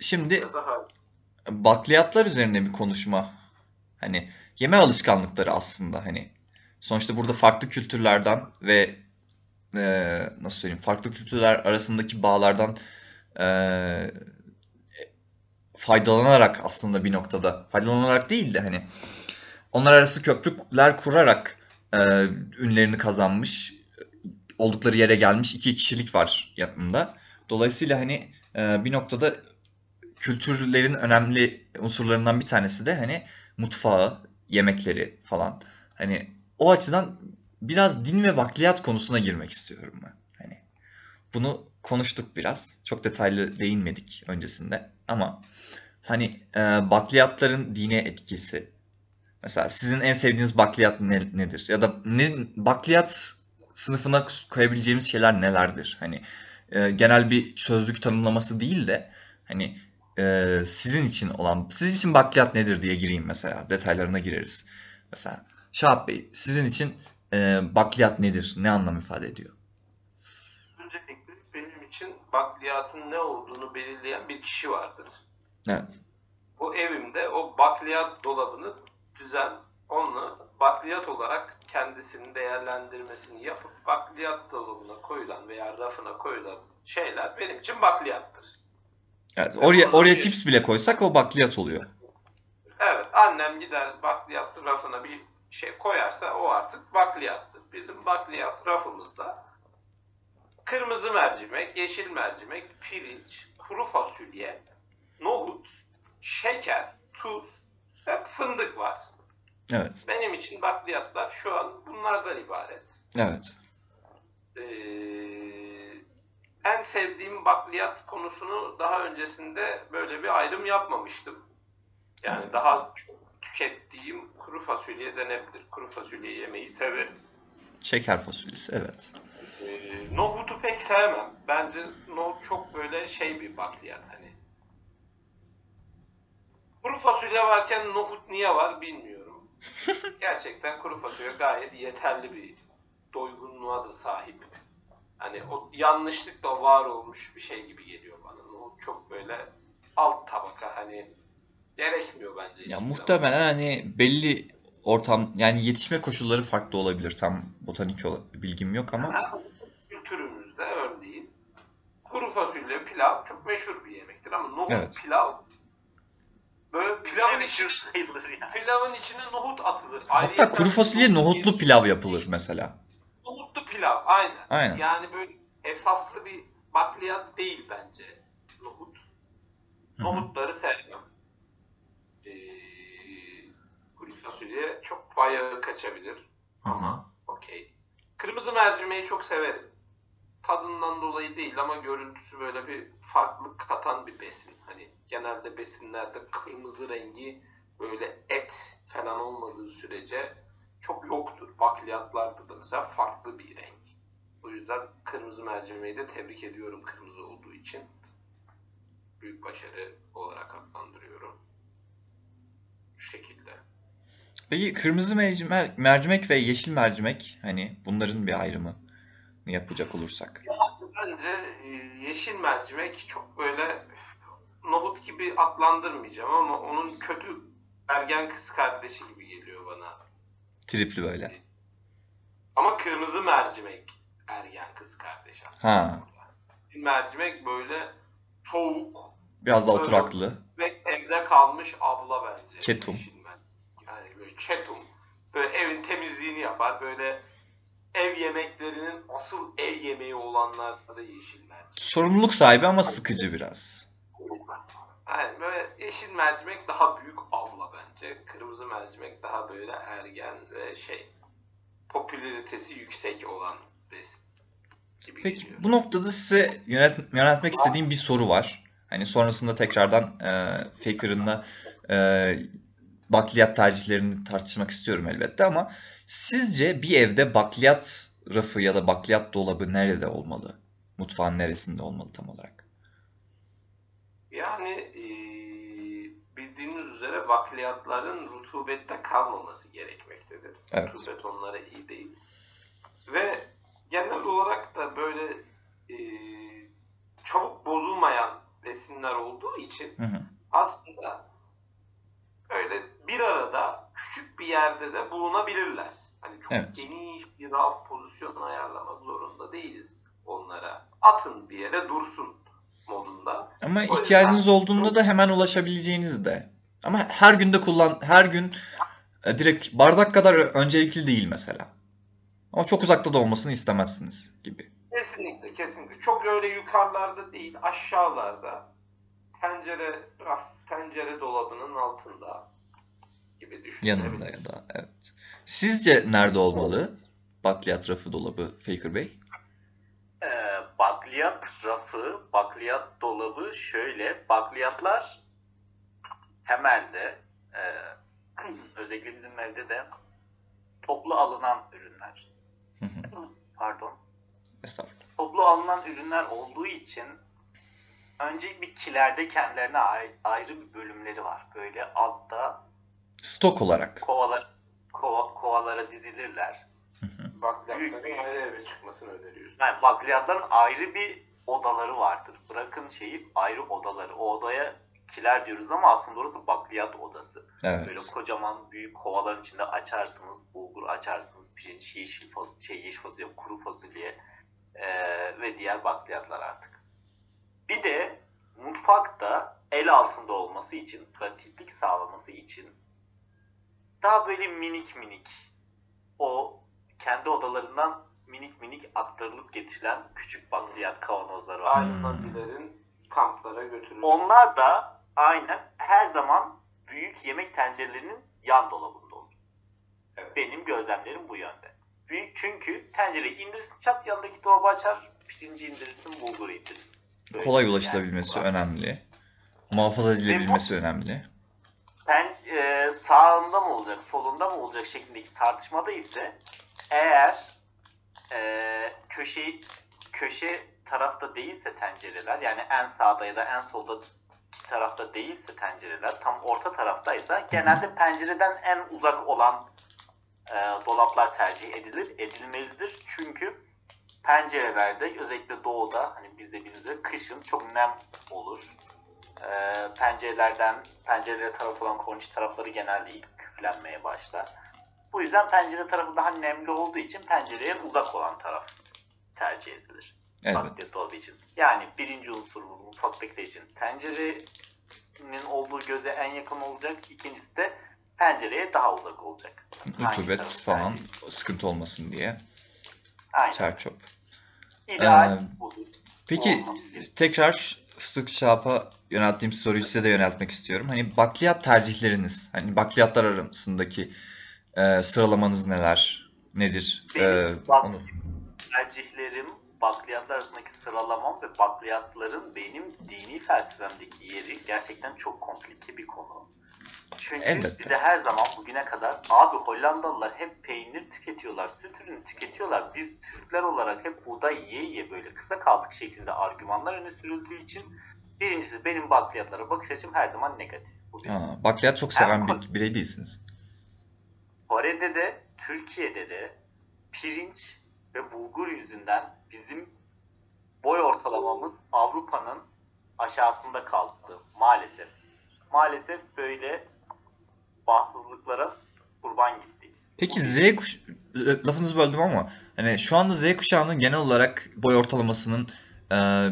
Şimdi Daha bakliyatlar üzerine bir konuşma. Hani yeme alışkanlıkları aslında hani. Sonuçta burada farklı kültürlerden ve eee, nasıl söyleyeyim farklı kültürler arasındaki bağlardan eee, faydalanarak aslında bir noktada faydalanarak değil de hani onlar arası köprüler kurarak eee, ünlerini kazanmış oldukları yere gelmiş iki kişilik var yanımda. Dolayısıyla hani eee, bir noktada kültürlerin önemli unsurlarından bir tanesi de hani mutfağı, yemekleri falan. Hani o açıdan biraz din ve bakliyat konusuna girmek istiyorum ben. Hani bunu konuştuk biraz. Çok detaylı değinmedik öncesinde ama hani e, bakliyatların dine etkisi. Mesela sizin en sevdiğiniz bakliyat ne- nedir? Ya da ne, bakliyat sınıfına koyabileceğimiz şeyler nelerdir? Hani e, genel bir sözlük tanımlaması değil de hani e, sizin için olan, sizin için bakliyat nedir diye gireyim mesela. Detaylarına gireriz. Mesela Şahap Bey, sizin için e, bakliyat nedir? Ne anlam ifade ediyor? öncelikle benim için bakliyatın ne olduğunu belirleyen bir kişi vardır. Evet. O evimde o bakliyat dolabını düzen, onu bakliyat olarak kendisinin değerlendirmesini yapıp bakliyat dolabına koyulan veya rafına koyulan şeyler benim için bakliyattır. Evet. Oraya, oraya chips bile koysak o bakliyat oluyor. Evet, annem gider bakliyat rafına bir şey koyarsa o artık bakliyattır. Bizim bakliyat rafımızda kırmızı mercimek, yeşil mercimek, pirinç, kuru fasulye, nohut, şeker, tuz ve fındık var. Evet. Benim için bakliyatlar şu an bunlardan ibaret. Evet. Ee, en sevdiğim bakliyat konusunu daha öncesinde böyle bir ayrım yapmamıştım. Yani daha çok tükettiğim kuru fasulye denebilir. Kuru fasulye yemeyi severim. Şeker fasulyesi. Evet. Ee, nohutu pek sevmem. Bence nohut çok böyle şey bir bakliyat hani. Kuru fasulye varken nohut niye var bilmiyorum. Gerçekten kuru fasulye gayet yeterli bir doygunluğa da sahip. Hani o yanlışlıkla var olmuş bir şey gibi geliyor bana. Nohut çok böyle alt tabaka hani gerekmiyor bence. Ya hiçbir zaman. muhtemelen hani belli ortam yani yetişme koşulları farklı olabilir. Tam botanik bilgim yok ama Ha, Kültürümüzde örneğin kuru fasulye pilav çok meşhur bir yemektir ama nohut Evet. pilav böyle pilavın içi, meşhur sayılır yani. pilavın içine nohut atılır. hatta Ayrıyeten kuru fasulye nohut- nohutlu pilav yapılır mesela. Nohutlu pilav aynen. Aynen. Yani böyle esaslı bir bakliyat değil bence nohut. Nohutları sevmem. Ee, kuru fasulye çok bayağı kaçabilir. Ama okey. Kırmızı mercimeği çok severim. Tadından dolayı değil ama görüntüsü böyle bir farklılık katan bir besin. Hani genelde besinlerde kırmızı rengi böyle et falan olmadığı sürece çok yoktur. Bakliyatlarda da mesela farklı bir renk. O yüzden kırmızı mercimeği de tebrik ediyorum kırmızı olduğu için. Büyük başarı olarak adlandırıyorum. Bu şekilde. Peki kırmızı mercimek, mercimek ve yeşil mercimek hani bunların bir ayrımı yapacak olursak. Bence e, yeşil mercimek çok böyle nohut gibi adlandırmayacağım ama onun kötü ergen kız kardeşi gibi geliyor bana. Tripli böyle. Ama kırmızı mercimek ergen kız kardeş aslında. Ha. Mercimek böyle soğuk Biraz daha oturaklı. ve evde kalmış abla bence. Ketum. Yani böyle ketum. Böyle evin temizliğini yapar. Böyle ev yemeklerinin asıl ev yemeği olanlar da yeşil mercimek. Sorumluluk sahibi ama sıkıcı biraz. Yani böyle yeşil mercimek daha büyük abla bence. Kırmızı mercimek daha böyle ergen ve şey popülaritesi yüksek olan besin gibi Peki geliyor. bu noktada size yönet, yöneltmek istediğim bir soru var. Hani sonrasında tekrardan e, Faker'ınla e, bakliyat tercihlerini tartışmak istiyorum elbette ama sizce bir evde bakliyat rafı ya da bakliyat dolabı nerede olmalı? Mutfağın neresinde olmalı tam olarak? Yani üzere bakliyatların rutubette kalmaması gerekmektedir. Evet. Rutubet onlara iyi değil. Ve genel olarak da böyle eee, çabuk bozulmayan besinler olduğu için Hı hı. aslında öyle bir arada küçük bir yerde de bulunabilirler. Hani çok Evet. geniş bir raf pozisyonu ayarlamak zorunda değiliz onlara. Atın bir yere dursun modunda. Ama yüzden- ihtiyacınız olduğunda da hemen ulaşabileceğiniz de. Ama her günde kullan, her gün e, direkt bardak kadar öncelikli değil mesela. Ama çok uzakta da olmasını istemezsiniz gibi. Kesinlikle kesinlikle. Çok öyle yukarılarda değil aşağılarda. Tencere raf, tencere dolabının altında gibi düşünebiliriz. Yanında ya da evet. Sizce nerede olmalı? Bakliyat rafı dolabı Faker Bey. Ee, bakliyat rafı, bakliyat dolabı şöyle. Bakliyatlar temelde e, özellikle bizim evde de toplu alınan ürünler. Hı hı. Pardon. Estağfurullah. Toplu alınan ürünler olduğu için önce bir kilerde kendilerine ayrı bir bölümleri var. Böyle altta Stok olarak. kovalar kova, kovalara dizilirler. Bakliyatların ayrı eve çıkmasını öneriyoruz. Yani bakliyatların ayrı bir odaları vardır. Bırakın şeyi ayrı odaları. O odaya kiler diyoruz ama aslında orası bakliyat odası. Böyle Evet. kocaman büyük kovaların içinde açarsınız, bulgur açarsınız, pirinç, yeşil fasulye, şey, yeşil fasulye, kuru fasulye eee, ve diğer bakliyatlar artık. Bir de mutfakta el altında olması için, pratiklik sağlaması için daha böyle minik minik o kendi odalarından minik minik aktarılıp getirilen küçük bakliyat kavanozları var. Aynı Hmm. nazilerin kamplara götürülmesi. Onlar da aynen her zaman büyük yemek tencerelerinin yan dolabında olur. Evet. Benim gözlemlerim bu yönde. Büyük çünkü tencereyi indirirsin çat yanındaki dolabı açar, pirinci indirirsin, bulguru indirirsin. Böyle Kolay yani ulaşılabilmesi bu- önemli. Muhafaza edilebilmesi önemli. pen, e, sağında mı olacak, solunda mı olacak şeklindeki tartışmada ise eğer e, köşe köşe tarafta değilse tencereler yani en sağda ya da en solda tarafta değilse tencereler tam orta taraftaysa genelde pencereden en uzak olan e, dolaplar tercih edilir, edilmelidir. Çünkü pencerelerde özellikle doğuda hani bizde bildiğiniz üzere kışın çok nem olur. E, pencerelerden pencerelere taraf olan korniş tarafları genelde ilk küflenmeye başlar. Bu yüzden pencere tarafı daha nemli olduğu için pencereye uzak olan taraf tercih edilir. Bakliyat dolabı için. Yani birinci unsurumuz mutfaktaki için tencerenin olduğu göze en yakın olacak. İkincisi de pencereye daha uzak olacak. Rutubet falan tercih- sıkıntı olmasın diye. Aynen. Çerçöp. İdeal Ee, budur. Peki Olmaz. tekrar Fıstık Şap'a yönelttiğim soruyu size de yöneltmek istiyorum. Hani bakliyat tercihleriniz, hani bakliyatlar arasındaki e, sıralamanız neler, nedir? Benim E, bak- onu tercihlerim, bakliyatlar arasındaki sıralamam ve bakliyatların benim dini felsefemdeki yeri gerçekten çok komplike bir konu. Çünkü Elbette. bize her zaman bugüne kadar abi Hollandalılar hep peynir tüketiyorlar, süt ürünü tüketiyorlar. Biz Türkler olarak hep buğday yiye yiye böyle kısa kaldık şeklinde argümanlar öne sürüldüğü için birincisi benim bakliyatlara bakış açım her zaman negatif. Bu bir. ha, bakliyat çok seven bir birey değilsiniz. Kore'de de Türkiye'de de pirinç ve bulgur yüzünden bizim boy ortalamamız Avrupa'nın aşağısında kaldı maalesef. Maalesef böyle bağımsızlıklara kurban gittik. Peki Z kuş lafınızı böldüm ama hani şu anda Z kuşağının genel olarak boy ortalamasının e,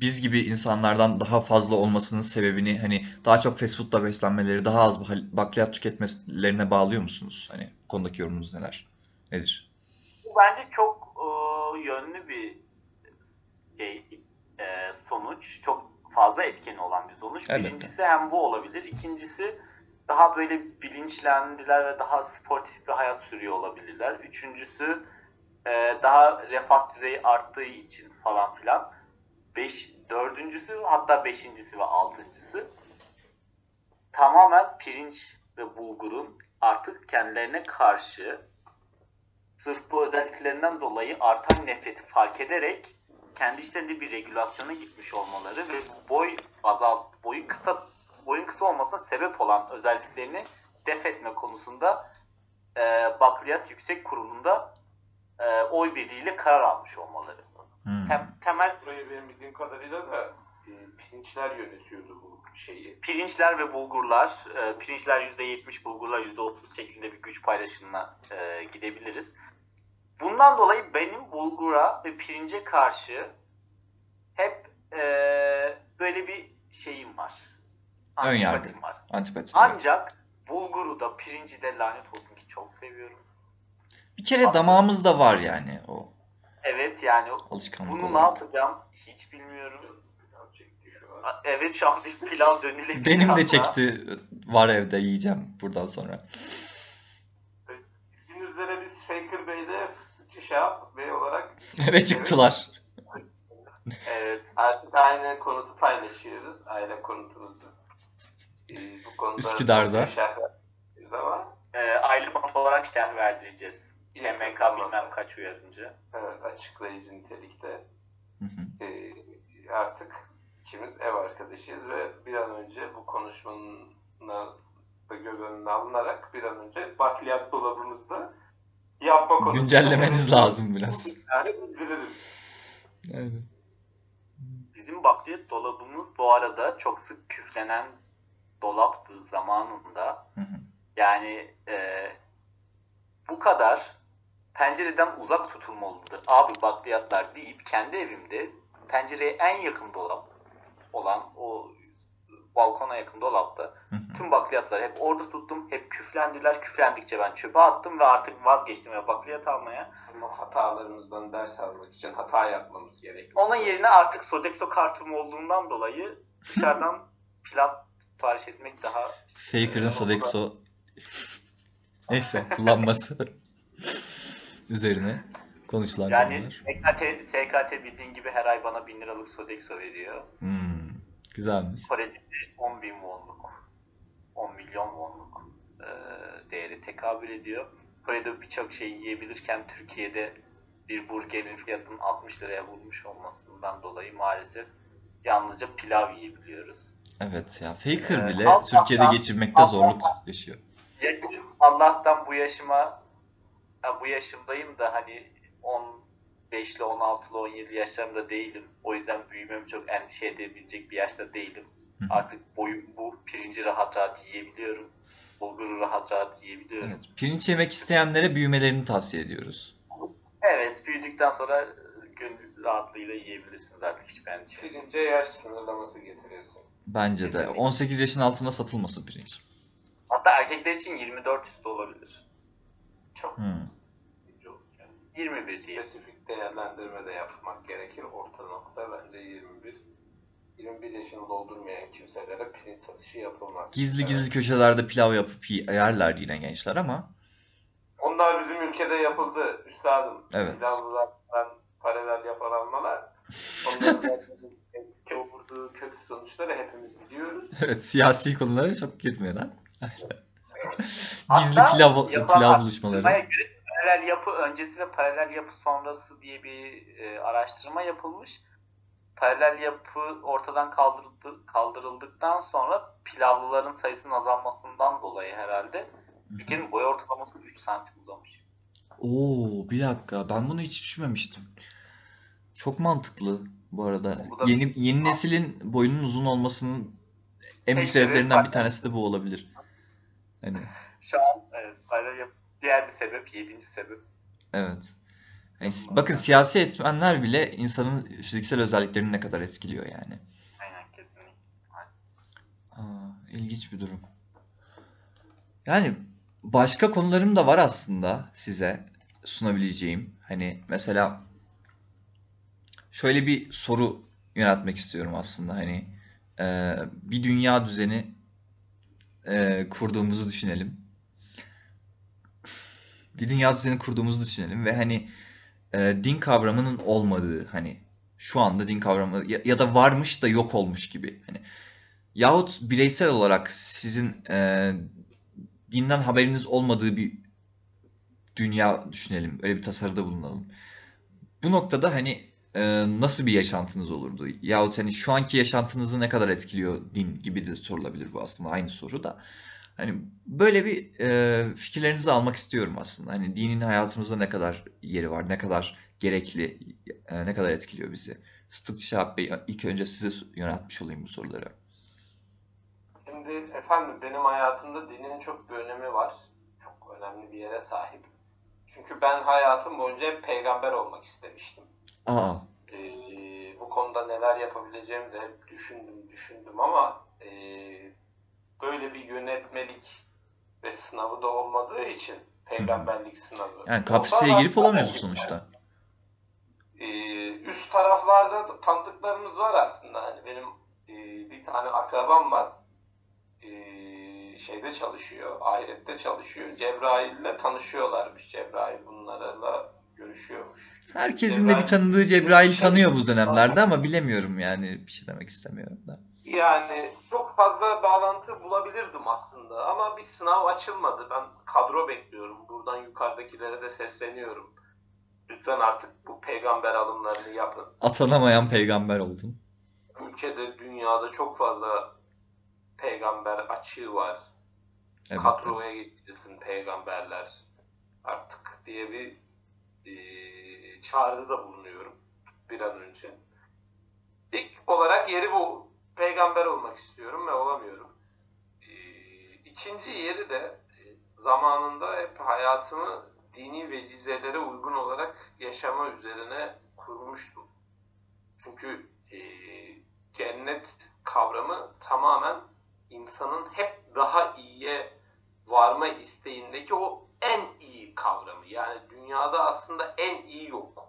biz gibi insanlardan daha fazla olmasının sebebini hani daha çok fast foodla beslenmeleri, daha az bak- bakliyat tüketmelerine bağlıyor musunuz? Hani konudaki yorumunuz neler? Nedir? Bu bence çok e, yönlü bir şey, e, sonuç. Çok fazla etkeni olan bir sonuç. Elbette. Birincisi hem bu olabilir. İkincisi daha böyle bilinçlendiler ve daha sportif bir hayat sürüyor olabilirler. Üçüncüsü e, daha refah düzeyi arttığı için falan filan. Beş, dördüncüsü hatta beşincisi ve altıncısı tamamen pirinç ve bulgurun artık kendilerine karşı sırf bu özelliklerinden dolayı artan nefreti fark ederek kendi içlerinde bir regülasyona gitmiş olmaları ve boy azalt, boyu kısa boyun kısa olmasına sebep olan özelliklerini def etme konusunda e, Bakliyat Yüksek Kurulu'nda e, oy birliğiyle karar almış olmaları. Hmm. Tem, temel Burayı benim bildiğim kadarıyla da e, pirinçler yönetiyordu bu şeyi. Pirinçler ve bulgurlar, e, pirinçler %70, bulgurlar %30 şeklinde bir güç paylaşımına e, gidebiliriz. Bundan dolayı benim bulgura ve pirince karşı hep e, böyle bir şeyim var. Ön yargı. Antipatim var. Antipati. Ancak bulguru da pirinci de lanet olsun ki çok seviyorum. Bir kere damağımızda var yani o Evet yani alışkanlık bunu ne olarak. yapacağım hiç bilmiyorum. Evet şu an bir pilav dönülebilir. Benim de çekti. Var evde yiyeceğim buradan sonra. Bildiğiniz üzere biz Faker Bey'de fıstıkçı Şahap Bey olarak Eve çıktılar. Evet. artık aynı konutu paylaşıyoruz. Aile konutumuzu. Ee, bu konuda Üsküdar'da. ama E, aile bant olarak şerh verdireceğiz. Yakın MK zamanda. bilmem kaç uyarınca. evet, açıklayıcı nitelikte Hı hı. Ee, artık ikimiz ev arkadaşıyız ve bir an önce bu konuşmanın da göz önüne alınarak bir an önce bakliyat dolabımızda yapma konusunda Güncellemeniz lazım biraz. Yani bildiririz. Aynen. Bizim bakliyat dolabımız bu arada çok sık küflenen dolaptı zamanında. Hı hı. Yani e, bu kadar pencereden uzak tutulmalıdır. Abi bakliyatlar deyip kendi evimde pencereye en yakın dolap olan o balkona yakın dolapta tüm bakliyatları hep orada tuttum. Hep küflendiler. Küflendikçe ben çöpe attım ve artık vazgeçtim ve bakliyat almaya. Ama hatalarımızdan ders almak için hata yapmamız gerekiyor. Onun yerine artık Sodexo kartım olduğundan dolayı dışarıdan pilav sipariş etmek daha Faker'ın Sodexo neyse kullanması üzerine konuşulan Yani konular. SKT, SKT bildiğin gibi her ay bana 1000 liralık Sodexo veriyor. Hmm, güzelmiş. Kore'de de 10 bin wonluk, 10 milyon wonluk e, değeri tekabül ediyor. Kore'de birçok şey yiyebilirken Türkiye'de bir burgerin fiyatının 60 liraya bulmuş olmasından dolayı maalesef yalnızca pilav yiyebiliyoruz. Evet ya Faker Ee, bile alt- Türkiye'de geçirmekte zorluk yaşıyor. Yaşım, Allah'tan bu yaşıma ya bu yaşımdayım da hani 15'li 16'lı 17 yaşlarımda değilim. O yüzden büyümemi çok endişe edebilecek bir yaşta değilim. Hı. Artık boyum bu pirinci rahat rahat yiyebiliyorum. Bulguru rahat rahat yiyebiliyorum. Evet, Evet, pirinç yemek isteyenlere büyümelerini tavsiye ediyoruz. büyüdükten sonra gönül rahatlığıyla yiyebilirsiniz artık hiç endişe. Birinci yaş sınırlaması getirirsin. Bence de. Kesinlikle. 18 yaşın altına satılmasın pirinç. Hatta erkekler için 24 üstü olabilir. Çok Hmm. İyice olur yani. 21 diye. Spesifik değerlendirme de yapmak gerekir. Orta nokta bence 21. 21 yaşını doldurmayan kimselere pirinç satışı yapılmaz. Gizli Evet. gizli köşelerde pilav yapıp yerler yine gençler ama Onlar bizim ülkede yapıldı üstadım. Evet. Pilavlılardan paralel yapar almalar. Onların vurduğu kötü sonuçları hepimiz biliyoruz. evet siyasi konulara çok girmeden. Gizli Hatta pilav, pilav buluşmaları. göre paralel yapı öncesi ve paralel yapı sonrası diye bir e, araştırma yapılmış. Paralel yapı ortadan kaldırıldı, kaldırıldıktan sonra pilavlıların sayısının azalmasından dolayı herhalde ülkenin boy ortalaması 3 santim uzamış. Oo bir dakika ben bunu hiç düşünmemiştim. Çok mantıklı bu arada. Bu da- Yeni yeni neslin boyunun uzun olmasının en büyük sebeplerinden bir tanesi de bu olabilir. Hani Şu an evet, paralel yapı diğer bir sebep, yedinci sebep. evet. Yani bakın siyasi etmenler bile insanın fiziksel özelliklerini ne kadar etkiliyor yani. Aynen kesinlikle. Aa, ilginç bir durum. Yani başka konularım da var aslında size sunabileceğim. Hani mesela şöyle bir soru yöneltmek istiyorum aslında. Hani e, bir dünya düzeni e, kurduğumuzu düşünelim. Bir dünya düzeni kurduğumuzu düşünelim ve hani e, din kavramının olmadığı hani şu anda din kavramı ya, ya da varmış da yok olmuş gibi. Hani Yahut bireysel olarak sizin e, dinden haberiniz olmadığı bir dünya düşünelim. Öyle bir tasarıda bulunalım. Bu noktada hani e, nasıl bir yaşantınız olurdu? Yahut hani şu anki yaşantınızı ne kadar etkiliyor din gibi de sorulabilir bu aslında aynı soru da. Hani böyle bir e, fikirlerinizi almak istiyorum aslında. Hani dinin hayatımızda ne kadar yeri var, ne kadar gerekli, e, ne kadar etkiliyor bizi. Fıstıkçı Şahap Bey ilk önce size yöneltmiş olayım bu soruları. Şimdi efendim benim hayatımda dinin çok bir önemi var. Çok önemli bir yere sahip. Çünkü ben hayatım boyunca hep peygamber olmak istemiştim. Aa, Ee, bu konuda neler yapabileceğimi de hep düşündüm düşündüm ama ee, böyle bir yönetmelik ve sınavı da olmadığı için peygamberlik sınavı. yani kapriseye girip olamıyorsun sonuçta. ee, üst taraflarda da tanıdıklarımız var aslında. Hani benim ee, bir tane akrabam var. Ee, şeyde çalışıyor, ahirette çalışıyor. Cebrail'le tanışıyorlarmış. Cebrail bunlarla görüşüyormuş. Herkesin de bir Cebrail- tanıdığı Cebrail tanıyor bu dönemlerde ama bilemiyorum yani bir şey demek istemiyorum da. Yani çok fazla bağlantı bulabilirdim aslında ama bir sınav açılmadı. Ben kadro bekliyorum. Buradan yukarıdakilere de sesleniyorum. Lütfen artık bu peygamber alımlarını yapın. Atanamayan peygamber oldun. Ülkede, dünyada çok fazla peygamber açığı var. Evet. Kadroya geçirsin peygamberler artık diye bir eee çağrıda bulunuyorum bir an önce. İlk olarak yeri bu. Peygamber olmak istiyorum ve olamıyorum. Eee ikinci yeri de e, zamanında hep hayatımı dini vecizelere uygun olarak yaşama üzerine kurmuştum. Çünkü eee, cennet kavramı tamamen insanın hep daha iyiye varma isteğindeki o en iyi kavramı. Yani dünyada aslında en iyi yok.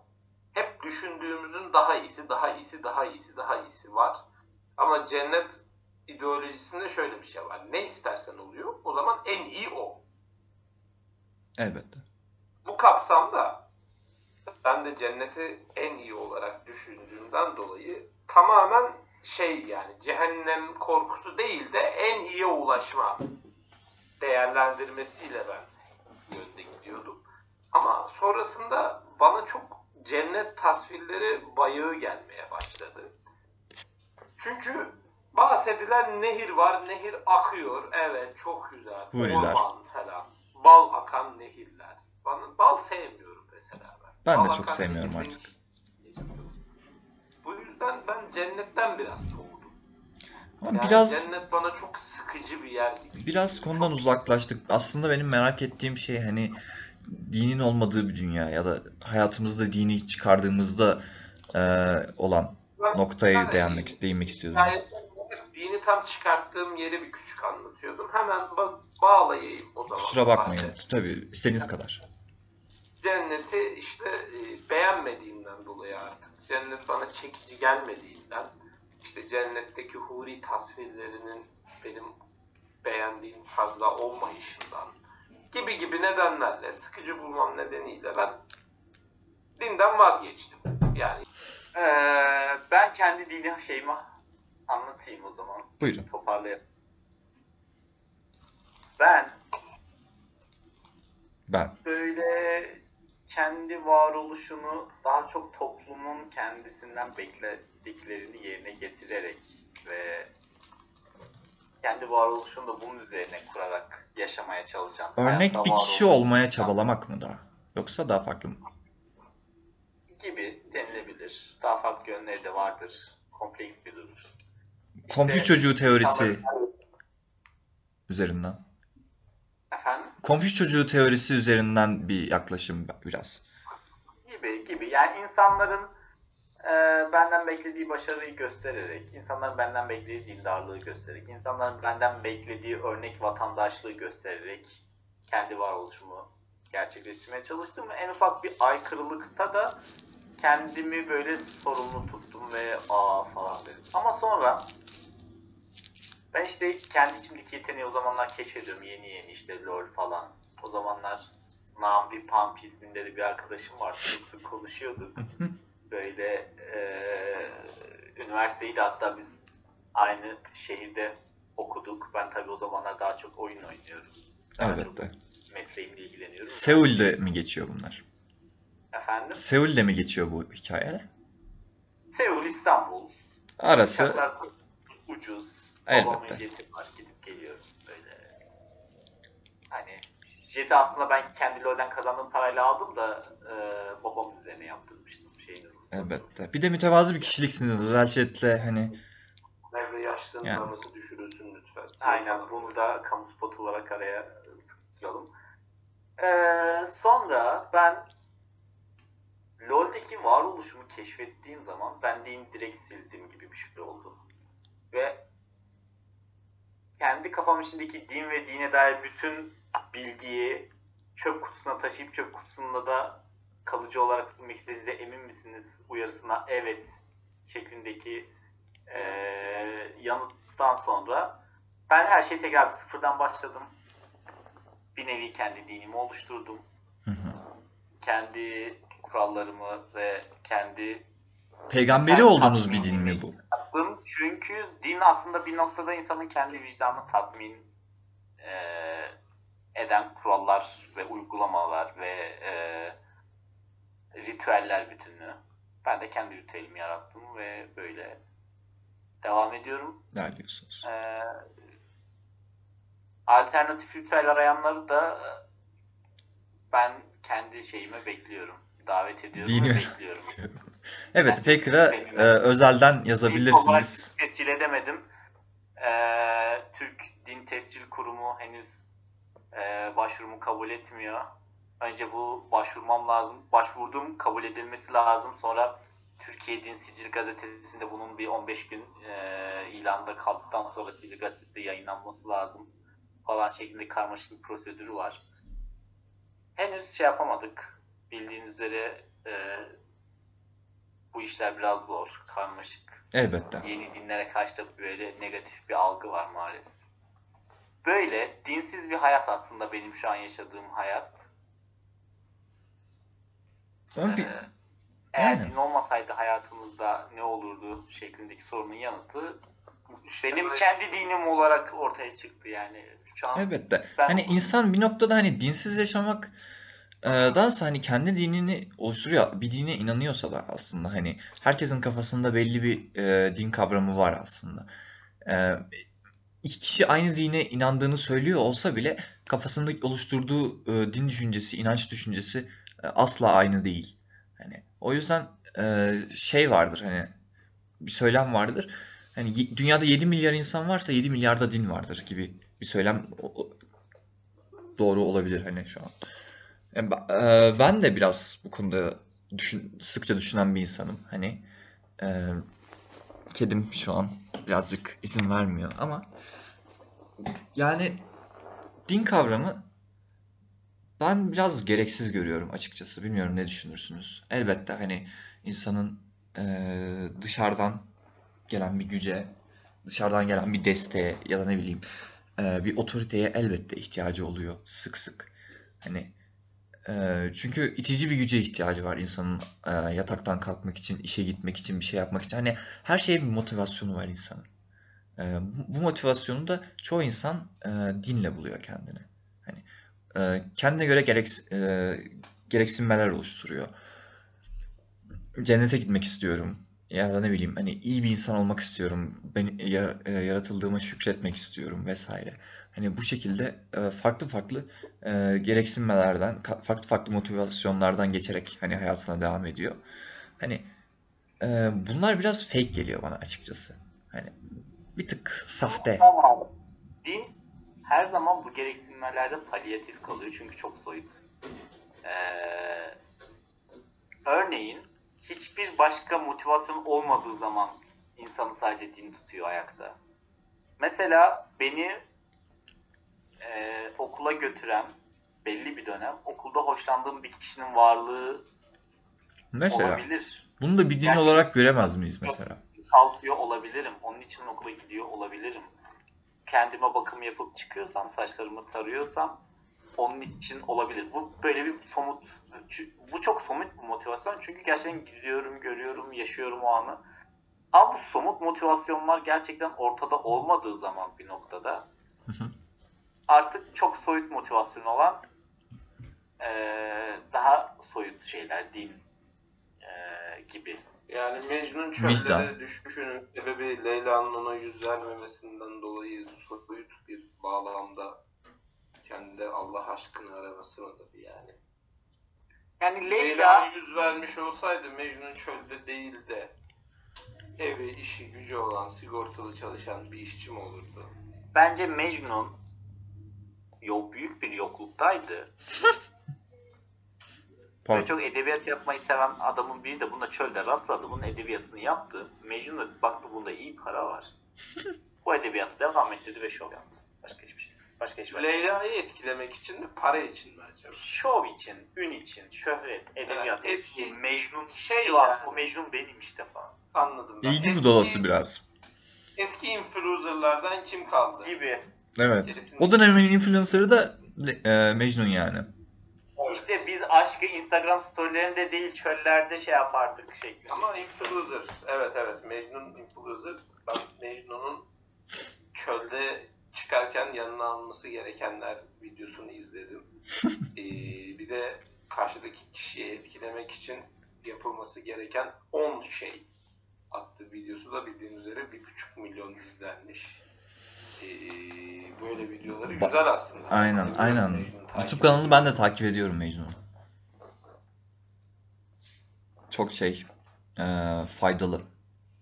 Hep düşündüğümüzün daha iyisi, daha iyisi, daha iyisi, daha iyisi var. Ama cennet ideolojisinde şöyle bir şey var. Ne istersen oluyor. O zaman en iyi o. Elbette. Bu kapsamda ben de cenneti en iyi olarak düşündüğümden dolayı tamamen şey yani cehennem korkusu değil de en iyiye ulaşma değerlendirmesiyle ben yönde gidiyordum. Ama sonrasında bana çok cennet tasvirleri bayağı gelmeye başladı. Çünkü bahsedilen nehir var, nehir akıyor. Evet, çok güzel. Huriler. Orman falan. Bal akan nehirler. Bana, bal sevmiyorum mesela ben. Ben de Bal çok akan sevmiyorum artık. Bu yüzden ben cennetten biraz soğudum. Ama Yani biraz cennet bana çok sıkıcı bir yer gibi. biraz konudan uzaklaştık. Aslında benim merak ettiğim şey hani dinin olmadığı bir dünya ya da hayatımızda dini çıkardığımızda eee, olan Ben- noktaya değinmek değinmek istiyordum. Yani dini tam çıkarttığım yeri bir küçük anlatıyordum. Hemen ba- bağlayayım o zaman. Kusura bakmayın. Tabii istediğiniz kadar. Cenneti işte e, beğenmediğimden dolayı artık. Cennet bana çekici gelmediğinden işte cennetteki huri tasvirlerinin benim beğendiğim tarzda olmayışından gibi gibi nedenlerle sıkıcı bulmam nedeniyle ben dinden vazgeçtim. Yani Ee, ben kendi dini şeyimi anlatayım o zaman. Buyurun. Toparlayalım. Ben Ben. böyle kendi varoluşunu daha çok toplumun kendisinden beklediklerini yerine getirerek ve kendi varoluşunu da bunun üzerine kurarak yaşamaya çalışan. Örnek bir kişi olmaya çabalamak mı daha? Yoksa daha farklı mı? Gibi denilebilir. Daha farklı yönleri de vardır. Kompleks bir durum. Komşu İşte- çocuğu teorisi üzerinden. Efendim? Komşu çocuğu teorisi üzerinden bir yaklaşım biraz. gibi gibi yani insanların e, benden beklediği başarıyı göstererek, insanların benden beklediği dindarlığı göstererek, insanların benden beklediği örnek vatandaşlığı göstererek kendi varoluşumu gerçekleştirmeye çalıştım en ufak bir aykırılıkta da kendimi böyle sorumlu tuttum ve aa falan dedim. Ama sonra ben işte kendi içimdeki yeteneği o zamanlar keşfediyorum yeni yeni işte lol falan. O zamanlar Nambi Pampi isminde de bir arkadaşım var. Sık sık konuşuyorduk. Böyle eee üniversiteyi de hatta biz aynı şehirde okuduk. Ben tabii o zamanlar daha çok oyun oynuyorum. Daha Elbette. çok mesleğimle ilgileniyorum. Seul'de mi geçiyor bunlar? Efendim? Seul'de mi geçiyor bu hikaye? Seul, İstanbul. Arası Uçaklar ucuz. Elbette. Jeti var. Gidip geliyorum böyle. Hani jeti aslında ben kendi LoL'den kazandığım parayla aldım da e, babamın üzerine yaptırmıştım şeyini. Elbette. Bir de mütevazı bir kişiliksiniz. Özellikle hani Merve yaşlanması düşürülsün lütfen. Aynen bunu da kamu spotu olarak araya sıkıştıralım. Ee, sonra ben LoL'deki varoluşumu keşfettiğim zaman ben din direkt sildim gibi bir şey oldu. Ve kendi kafam içindeki din ve dine dair bütün bilgiyi çöp kutusuna taşıyıp çöp kutusunda da kalıcı olarak silmek istediğinize emin misiniz uyarısına evet şeklindeki eee yanıttan sonra ben her şeyi tekrar bir sıfırdan başladım. Bir nevi kendi dinimi oluşturdum. hı hı. Kendi kurallarımı ve kendi peygamberi olduğunuz bir din mi bu? yaptım. Çünkü din aslında bir noktada insanın kendi vicdanını tatmin eee, eden kurallar ve uygulamalar ve eee, ritüeller bütünü. Ben de kendi ritüelimi yarattım ve böyle devam ediyorum. Ne diyorsunuz? Ee, alternatif ritüel arayanları da e, ben kendi şeyime bekliyorum. Davet ediyorum Dini bekliyorum. Evet, Faker'a e, özelden yazabilirsiniz. tescil edemedim. Ee, Türk Din Tescil Kurumu henüz e, başvurumu kabul etmiyor. Önce bu başvurmam lazım. Başvurdum, kabul edilmesi lazım. Sonra Türkiye Din Sicil Gazetesi'nde bunun bir 15 gün e, ilanda kaldıktan sonra Sicil Gazetesi'nde yayınlanması lazım falan şeklinde karmaşık bir prosedürü var. Henüz şey yapamadık. Bildiğiniz üzere e, bu işler biraz zor, karmaşık Elbette. yeni dinlere karşı da böyle negatif bir algı var maalesef. Böyle dinsiz bir hayat aslında benim şu an yaşadığım hayat. Ben bir, Ee, eğer Yani. din olmasaydı hayatımızda ne olurdu şeklindeki sorunun yanıtı benim kendi dinim olarak ortaya çıktı yani. Şu an elbette. Ben- Hani insan bir noktada hani dinsiz yaşamak e, dansa hani kendi dinini oluşturuyor. Bir dine inanıyorsa da aslında hani herkesin kafasında belli bir e, din kavramı var aslında. E, iki kişi aynı dine inandığını söylüyor olsa bile kafasında oluşturduğu e, din düşüncesi, inanç düşüncesi e, asla aynı değil. Hani o yüzden e, şey vardır hani bir söylem vardır. Hani dünyada 7 milyar insan varsa 7 milyarda din vardır gibi bir söylem doğru olabilir hani şu an. Ba- e, ben de biraz bu konuda düşün, sıkça düşünen bir insanım. Hani e, kedim şu an birazcık izin vermiyor ama yani din kavramı ben biraz gereksiz görüyorum açıkçası. Bilmiyorum ne düşünürsünüz. Elbette hani insanın e, dışarıdan gelen bir güce, dışarıdan gelen bir desteğe ya da ne bileyim e, bir otoriteye elbette ihtiyacı oluyor sık sık. Hani çünkü itici bir güce ihtiyacı var insanın e, yataktan kalkmak için, işe gitmek için, bir şey yapmak için. Hani her şeye bir motivasyonu var insanın. E, bu- bu motivasyonu da çoğu insan e, dinle buluyor kendini. Hani e, kendine göre gereks, e, gereksinmeler oluşturuyor. Cennete gitmek istiyorum. Ya da ne bileyim hani iyi bir insan olmak istiyorum. Ben e, yaratıldığıma şükretmek istiyorum vesaire. Hani bu şekilde e, farklı farklı e, gereksinmelerden, farklı farklı motivasyonlardan geçerek hani hayatına devam ediyor. Hani bunlar biraz fake geliyor bana açıkçası. Hani bir tık sahte. Din her zaman bu gereksinmelerde palyatif kalıyor çünkü çok soyut. Ee, örneğin hiçbir başka motivasyon olmadığı zaman insanı sadece din tutuyor ayakta. Mesela beni e, okula götüren belli bir dönem okulda hoşlandığım bir kişinin varlığı Mesela olabilir. bunu da bir din Gerçekten- olarak göremez miyiz mesela? kalkıyor olabilirim. Onun için okula gidiyor olabilirim. Kendime bakım yapıp çıkıyorsam, saçlarımı tarıyorsam onun için olabilir. Bu böyle bir somut, bu çok somut bir motivasyon. Çünkü gerçekten gidiyorum, görüyorum, yaşıyorum o anı. Ama bu somut motivasyonlar gerçekten ortada olmadığı zaman bir noktada artık çok soyut motivasyon olan eee, daha soyut şeyler, din eee, gibi. Yani Mecnun çöllere düşüşünün sebebi Leyla'nın ona yüz vermemesinden dolayı soyut bir bağlamda kendi Allah aşkını araması mıdır yani? Yani Leyla Leyla yüz vermiş olsaydı Mecnun çölde değil de evi, işi, gücü olan, sigortalı çalışan bir işçi mi olurdu? bence Mecnun yok büyük bir yokluktaydı. Ve Pardon. çok edebiyat yapmayı seven adamın biri de buna çölde rastladı. Bunun edebiyatını yaptı. Mecnun da baktı bunda iyi para var. Bu edebiyatı devam ettirdi ve şov yaptı. Başka hiçbir şey. Hiçbir şey. Leyla'yı etkilemek için mi, para için mi acaba? Şov için, ün için, şöhret, edebiyat, Evet, eski- eski, Mecnun, Şey yani. o Mecnun benim işte falan Anladım ben. İlgi budalası biraz. Eski influencerlardan kim kaldı? gibi. Evet. Kesinlikle. O dönemin influencer'ı da e, Mecnun yani. İşte biz aşkı Instagram storylerinde değil çöllerde şey yapardık şeklinde. Ama influencer. Evet evet. Mecnun influencer. Ben Mecnun'un çölde çıkarken yanına alması gerekenler videosunu izledim. Ee, bir de karşıdaki kişiyi etkilemek için yapılması gereken 10 şey attı videosu da bildiğiniz üzere 1,5 milyon izlenmiş. Ee, böyle videoları Ba- güzel aslında. Aynen Seviyorum aynen. YouTube kanalı ediyorum. ben de takip ediyorum Mecnun'u. Çok şey e, faydalı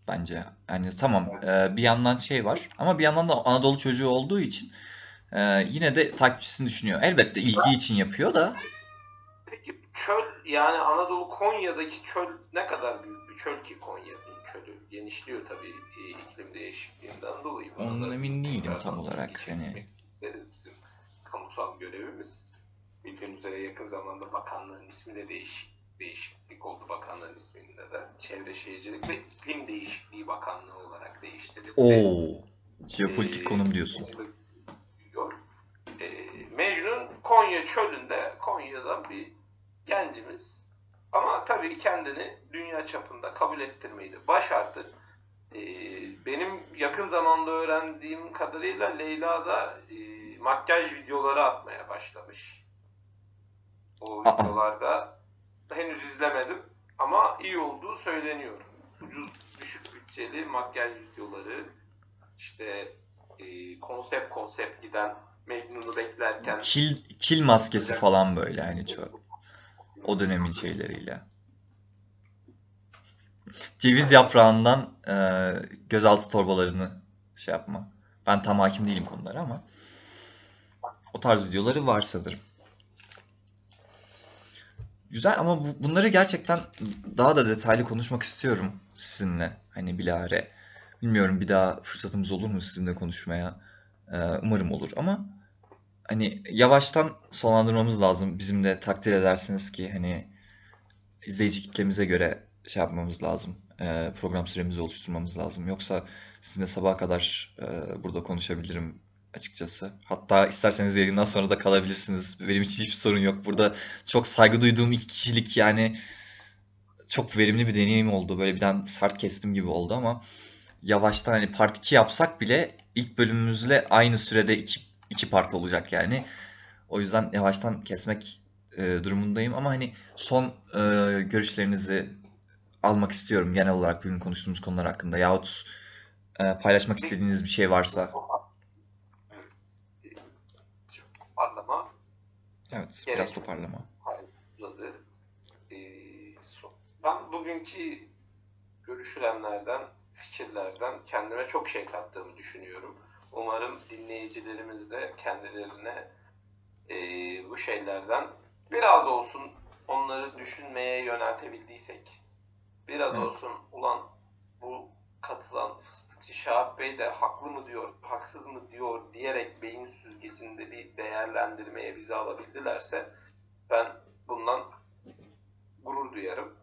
bence. Yani tamam e, bir yandan şey var ama bir yandan da Anadolu çocuğu olduğu için e, yine de takipçisini düşünüyor. Elbette ilgi için yapıyor da Peki çöl yani Anadolu Konya'daki çöl ne kadar büyük bir çöl ki Konya'nın çölü? Genişliyor tabii e, iklim değişikliğinden dolayı. Ondan da emin değilim tam olarak, isteriz bizim kamusal görevimiz. Bildiğiniz üzere yakın zamanda bakanlığın ismi de değiş, değişiklik oldu bakanlığın isminde de. Çevre Şehircilik ve İklim Değişikliği Bakanlığı olarak değiştirildi. o jeopolitik Ee, konum diyorsun. Diyor. Ee, Mecnun Konya çölünde Konya'dan bir gencimiz. Ama tabii kendini dünya çapında kabul ettirmeyi de başardı. Ee, benim yakın zamanda öğrendiğim kadarıyla Leyla da e, makyaj videoları atmaya başlamış. O Aa. videolarda henüz izlemedim ama iyi olduğu söyleniyor. Ucuz düşük bütçeli makyaj videoları işte e, konsept konsept giden Mecnun'u beklerken Kil, kil maskesi falan böyle hani çok. O dönemin şeyleriyle. Ceviz yaprağından e, gözaltı torbalarını şey yapma. Ben tam hakim değilim konulara ama o tarz videoları var sanırım. Güzel ama bu- bunları gerçekten daha da detaylı konuşmak istiyorum sizinle. Hani bilahare. Bilmiyorum bir daha fırsatımız olur mu sizinle konuşmaya. E, umarım olur ama hani yavaştan sonlandırmamız lazım. Bizim de takdir edersiniz ki hani izleyici kitlemize göre şey yapmamız lazım. Ee, program süremizi oluşturmamız lazım. Yoksa sizinle sabaha kadar e, burada konuşabilirim açıkçası. Hatta isterseniz yayından sonra da kalabilirsiniz. Benim için hiçbir sorun yok. Burada çok saygı duyduğum iki kişilik yani çok verimli bir deneyim oldu. Böyle birden sert kestim gibi oldu ama yavaştan hani part 2 yapsak bile ilk bölümümüzle aynı sürede iki, iki part olacak yani. O yüzden yavaştan kesmek e, durumundayım ama hani son e, görüşlerinizi almak istiyorum genel olarak bugün konuştuğumuz konular hakkında yahut e, paylaşmak istediğiniz bir şey varsa. Evet, Gerek biraz toparlama. uzadı. Ee, ben bugünkü görüşülenlerden, fikirlerden kendime çok şey kattığımı düşünüyorum. Umarım dinleyicilerimiz de kendilerine ee, bu şeylerden biraz da olsun onları düşünmeye yöneltebildiysek, biraz Evet. olsun ulan bu katılan fıstıkçı Şahap Bey de haklı mı diyor, haksız mı diyor diyerek beyin süzgecinde bir değerlendirmeye bizi alabildilerse ben bundan gurur duyarım.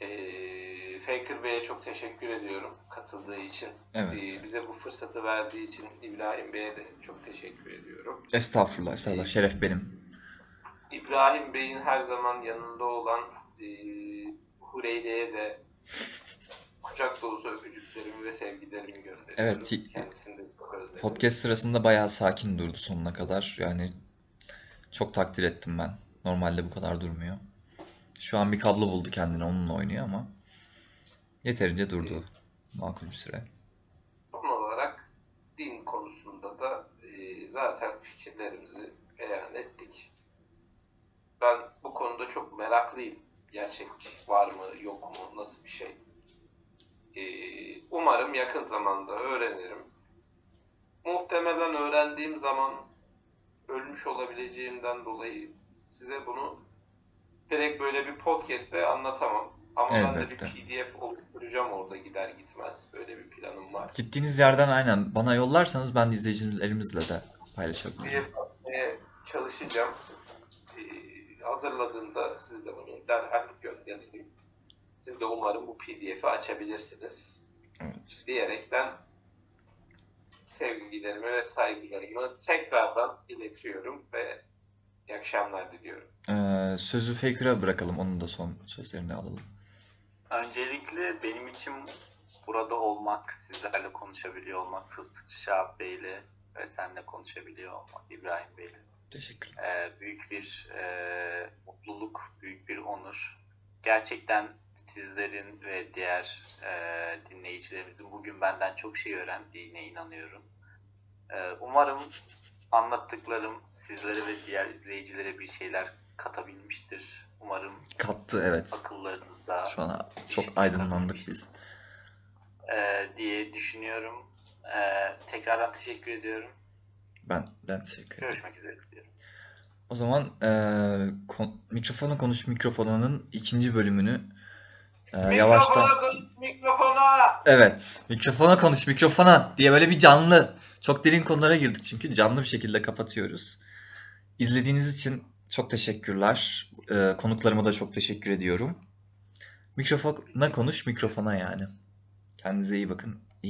Ee, Faker Bey'e çok teşekkür ediyorum katıldığı için. Evet. Ee, bize bu fırsatı verdiği için İbrahim Bey'e de çok teşekkür ediyorum. Estağfurullah, estağfurullah. Şeref benim. İbrahim Bey'in her zaman yanında olan e, Hureyle'ye de kucak dolusu öpücüklerimi ve sevgilerimi gönderiyorum. Evet, Kendisini de çok özledim. Podcast sırasında bayağı sakin durdu sonuna kadar. Yani çok takdir ettim ben. Normalde bu kadar durmuyor. Şu an bir kablo buldu kendine onunla oynuyor ama yeterince durdu. Makul bir süre. Son olarak din konusunda da e, zaten fikirlerimizi beyan ettik. Ben bu konuda çok meraklıyım. Gerçek var mı yok mu nasıl bir şey. Ee, umarım yakın zamanda öğrenirim. Muhtemelen öğrendiğim zaman ölmüş olabileceğimden dolayı size bunu direkt böyle bir podcast'te anlatamam. Ama ben de bir Elbette. PDF oluşturacağım orada gider gitmez. Böyle bir planım var. Gittiğiniz yerden aynen bana yollarsanız ben de izleyicilerimizle de paylaşabilirim. PDF atmaya çalışacağım. Ee, hazırladığında siz de bunu derhal gönderin. Siz de umarım bu PDF'i açabilirsiniz. Evet. Diyerekten sevgilerimi ve saygılarımı tekrardan iletiyorum ve iyi akşamlar diliyorum. Ee, sözü Faker'a bırakalım. Onun da son sözlerini alalım. Öncelikle benim için burada olmak, sizlerle konuşabiliyor olmak, Fıstıkçı Şahap Bey'le ve seninle konuşabiliyor olmak, İbrahim Bey'le Teşekkürler. e, büyük bir e, mutluluk, büyük bir onur. Gerçekten sizlerin ve diğer e, dinleyicilerimizin bugün benden çok şey öğrendiğine inanıyorum. E, umarım anlattıklarım sizlere ve diğer izleyicilere bir şeyler katabilmiştir. Umarım Kattı evet. akıllarınızda Şu an çok aydınlandık biz. e, diye düşünüyorum. E, tekrardan teşekkür ediyorum. Ben, ben teşekkür ederim. Görüşmek üzere diyorum. O zaman eee kon- mikrofona konuş mikrofonunun ikinci bölümünü yavaştan Mikrofona konuş, mikrofona! evet mikrofona konuş mikrofona diye böyle bir canlı çok derin konulara girdik çünkü canlı bir şekilde kapatıyoruz. İzlediğiniz için çok teşekkürler. Eee, konuklarıma da çok teşekkür ediyorum. Mikrofona konuş mikrofona yani. Kendinize iyi bakın.